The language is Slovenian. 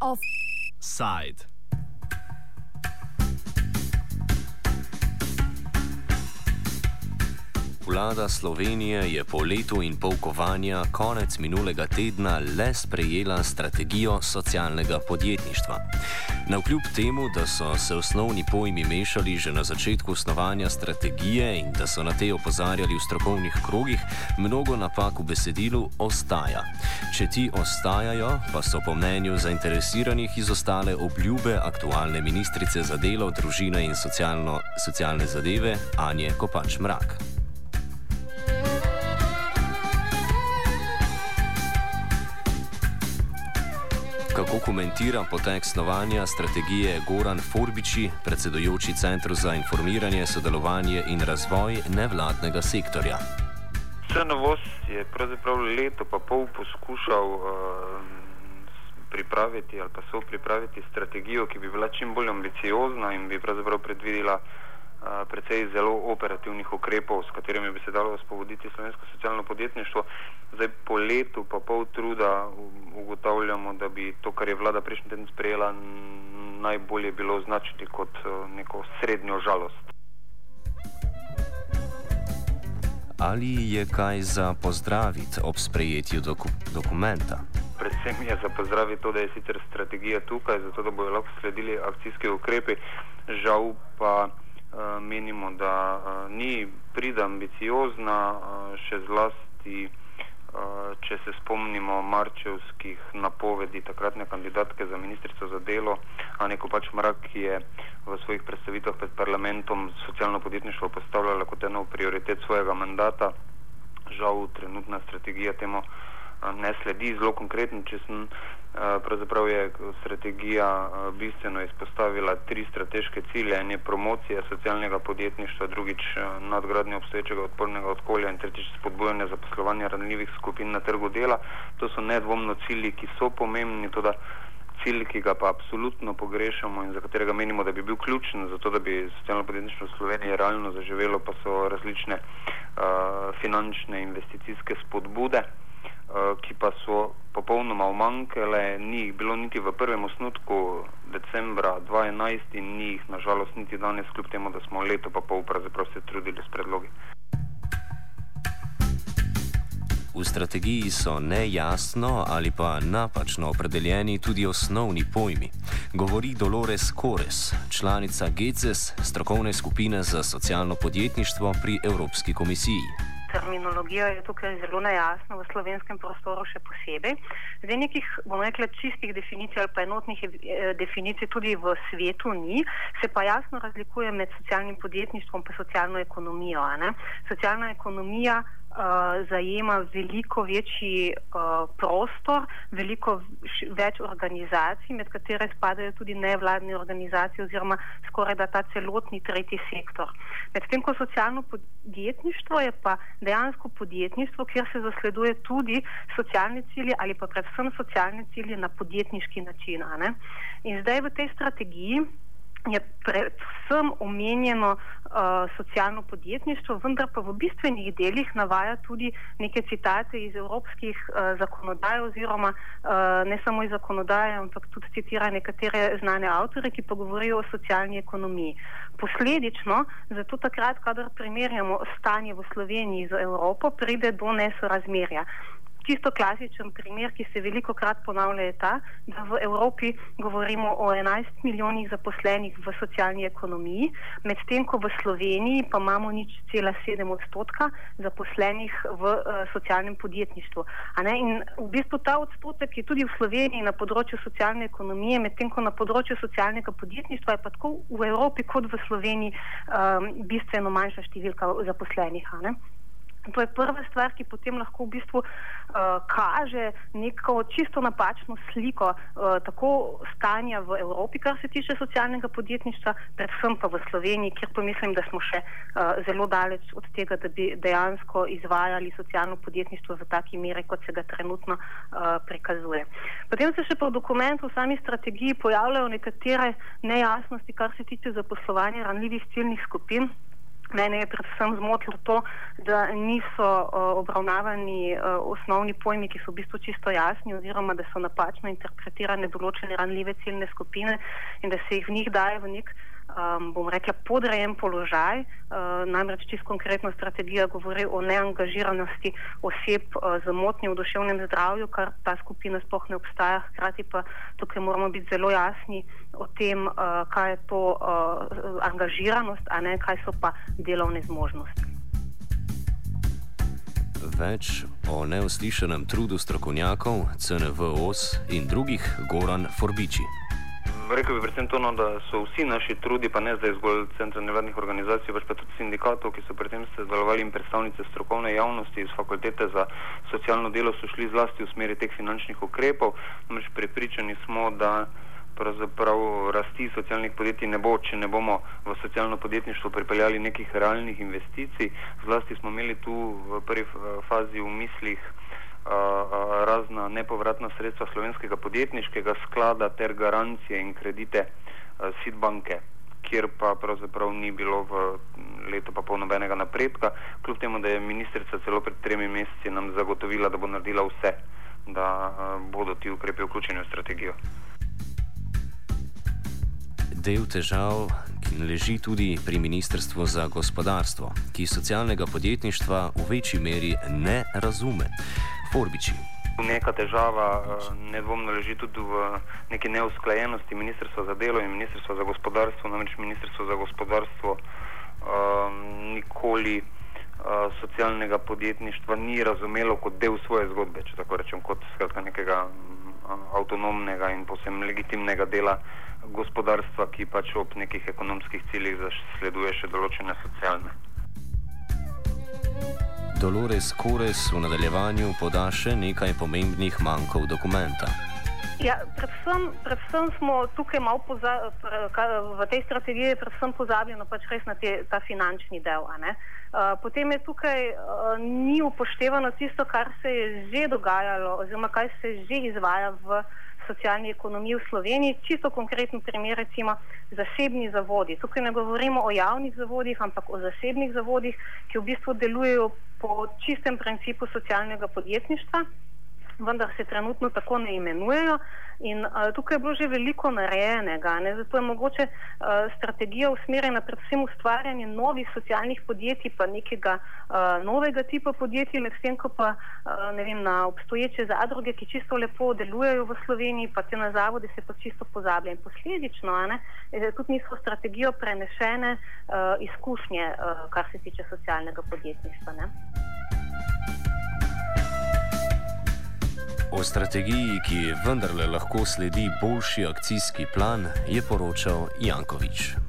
Offside. Vlada Slovenije je po letu in pol kovanja konec minulega tedna le sprejela strategijo socialnega podjetništva. Na vkljub temu, da so se osnovni pojmi mešali že na začetku osnovanja strategije in da so na te opozarjali v strokovnih krogih, mnogo napak v besedilu ostaja. Če ti ostajajo, pa so po mnenju zainteresiranih izostale obljube aktualne ministrice za delo, družino in socialno, socialne zadeve Anje Kopač Mrak. Kako komentira potek snovanja strategije Goran Forbiči, predsedujoči Centru za informiranje, sodelovanje in razvoj nevladnega sektorja? Vse novost je pravzaprav leto pa pol poskušal uh, pripraviti ali pa so pripraviti strategijo, ki bi bila čim bolj ambiciozna in bi pravzaprav predvidela precej zelo operativnih ukrepov, s katerimi bi se dalo spovoditi slovensko socialno podjetništvo. Zdaj po letu pa pol truda ugotavljamo, da bi to, kar je vlada prejšnji teden sprejela, najbolje bilo označiti kot neko srednjo žalost. Ali je kaj za pozdraviti ob sprejetju doku dokumenta? Predvsem je za pozdraviti to, da je sicer strategija tukaj, zato da bodo lahko sledili akcijski ukrepi, žal pa. Eh, menimo, da uh, ni prida ambiciozna, uh, še zlasti, uh, če se spomnimo marčevskih napovedi takratne kandidatke za ministrico za delo, Aneko pač Mrak, ki je v svojih predstavitvah pred parlamentom socialno podjetništvo postavljala kot eno prioritet svojega mandata. Žal, trenutna strategija temu ne sledi. Zelo konkretno, če sem pravzaprav je strategija bistveno izpostavila tri strateške cilje. En je promocija socialnega podjetništva, drugič nadgradnja obstoječega odpornega okolja in tretjič spodbujanje zaposlovanja ranljivih skupin na trgu dela. To so nedvomno cilji, ki so pomembni, tudi cilj, ki ga pa absolutno pogrešamo in za katerega menimo, da bi bil ključen za to, da bi socialno podjetništvo v Sloveniji realno zaživelo, pa so različne uh, finančne investicijske spodbude. Eh, ki pa so popolnoma umankele, ni jih bilo niti v prvem osnutku decembra 2011 in ni jih nažalost niti danes, kljub temu, da smo leto pa pol pravzaprav se trudili s predlogi. V strategiji so nejasno ali pa napačno opredeljeni tudi osnovni pojmi. Govori Dolores Kores, članica GECES, strokovne skupine za socialno podjetništvo pri Evropski komisiji terminologija je tukaj zelo nejasna, v slovenskem prostoru še posebej. Zdaj nekih, bom rekla, čistih definicij ali pa enotnih eh, definicij tudi v svetu ni, se pa jasno razlikuje med socialnim podjetništvom in socialno ekonomijo. Socialna ekonomija uh, zajema veliko večji uh, prostor, veliko več organizacij, med katere spadajo tudi nevladne organizacije oziroma skoraj da ta celotni tretji sektor. Medtem ko socialno podjetništvo je pa dejansko podjetništvo, kjer se zasleduje tudi socialni cilji ali pa predvsem socialni cilji na podjetniški način. In zdaj v tej strategiji je predvsem omenjeno uh, socialno podjetništvo, vendar pa v bistvenih delih navaja tudi neke citate iz evropskih uh, zakonodaj oziroma uh, ne samo iz zakonodaje, ampak tudi citira nekatere znane avtore, ki pa govorijo o socialni ekonomiji. Posledično, zato takrat, kadar primerjamo stanje v Sloveniji z Evropo, pride do nesorazmerja čisto klasičen primer, ki se veliko krat ponavlja, je ta, da v Evropi govorimo o 11 milijonih zaposlenih v socialni ekonomiji, medtem ko v Sloveniji pa imamo nič cela 7 odstotka zaposlenih v uh, socialnem podjetništvu. In v bistvu ta odstotek je tudi v Sloveniji na področju socialne ekonomije, medtem ko na področju socialnega podjetništva je pa tako v Evropi kot v Sloveniji um, bistveno manjša številka zaposlenih. To je prva stvar, ki potem lahko v bistvu uh, kaže neko čisto napačno sliko uh, tako stanja v Evropi, kar se tiče socialnega podjetništva, predvsem pa v Sloveniji, kjer pa mislim, da smo še uh, zelo daleč od tega, da bi dejansko izvajali socialno podjetništvo v taki meri, kot se ga trenutno uh, prikazuje. Potem se še po dokumentu v sami strategiji pojavljajo nekatere nejasnosti, kar se tiče zaposlovanja ranljivih ciljnih skupin. Mene je predvsem zmotilo to, da niso uh, obravnavani uh, osnovni pojmi, ki so v bistvu čisto jasni, oziroma da so napačno interpretirane določene ranljive ciljne skupine in da se jih v njih daje v nek um, bom rekla, podrejen položaj. Uh, namreč čisto konkretno strategija govori o neangažiranosti oseb uh, z motnjo v duševnem zdravju, kar ta skupina sploh ne obstaja. Hkrati pa tukaj moramo biti zelo jasni o tem, uh, kaj je to uh, angažiranost, a ne kaj so pa delovne zmožnosti. Več o neuslišanem trudu strokovnjakov, CNVOS in drugih Goran Forbiči rekel bi predvsem to, no, da so vsi naši trudi, pa ne zdaj zgolj centra nevladnih organizacij, pač pa tudi sindikatov, ki so pri tem sodelovali in predstavnice strokovne javnosti iz fakultete za socialno delo, so šli zlasti v smeri teh finančnih ukrepov. Namreč prepričani smo, da pravzaprav rasti socialnih podjetij ne bo, če ne bomo v socialno podjetništvo pripeljali nekih realnih investicij. Zlasti smo imeli tu v prvi fazi v mislih razna nepovratna sredstva slovenskega podjetniškega sklada ter garancije in kredite Sidbanke, kjer pa pravzaprav ni bilo v letu pa pol nobenega napredka, kljub temu, da je ministrica celo pred tremi meseci nam zagotovila, da bo naredila vse, da bodo ti ukrepi vključeni v strategijo. Del težav leži tudi pri Ministrstvu za gospodarstvo, ki socialnega podjetništva v večji meri ne razume. Forbiči. Neka težava eh, nedvomno leži tudi v neki neusklajenosti Ministrstva za delo in Ministrstva za gospodarstvo. Namreč Ministrstvo za gospodarstvo um, nikoli uh, socialnega podjetništva ni razumelo kot del svoje zgodbe, če tako rečem, kot skratka nekega um, avtonomnega in posebno legitimnega dela gospodarstva, ki pač ob nekih ekonomskih ciljih zasleduje še določene socialne. Dolores Kores v nadaljevanju poda še nekaj pomembnih mankov dokumenta. Ja, predvsem, predvsem smo tukaj malo pozabili, v tej strategiji je predvsem pozabljeno pač res na te, ta finančni del. Uh, potem je tukaj uh, ni upoštevano tisto, kar se je že dogajalo oziroma kaj se že izvaja v socialni ekonomiji v Sloveniji. Čisto konkreten primer, recimo zasebni zavodi. Tukaj ne govorimo o javnih zavodih, ampak o zasebnih zavodih, ki v bistvu delujejo po čistem principu socialnega podjetništva vendar se trenutno tako ne imenujejo. In uh, tukaj je bilo že veliko narejenega, ne? zato je mogoče uh, strategija usmerjena predvsem v ustvarjanje novih socialnih podjetij, pa nekega uh, novega tipa podjetij, medtem ko pa uh, vem, na obstoječe zadruge, ki čisto lepo delujejo v Sloveniji, pa te na zavode se pa čisto pozablja. In posledično ne, tudi niso strategijo prenešene uh, izkušnje, uh, kar se tiče socialnega podjetništva. Ne? O strategiji, ki vendarle lahko sledi boljši akcijski plan, je poročal Jankovič.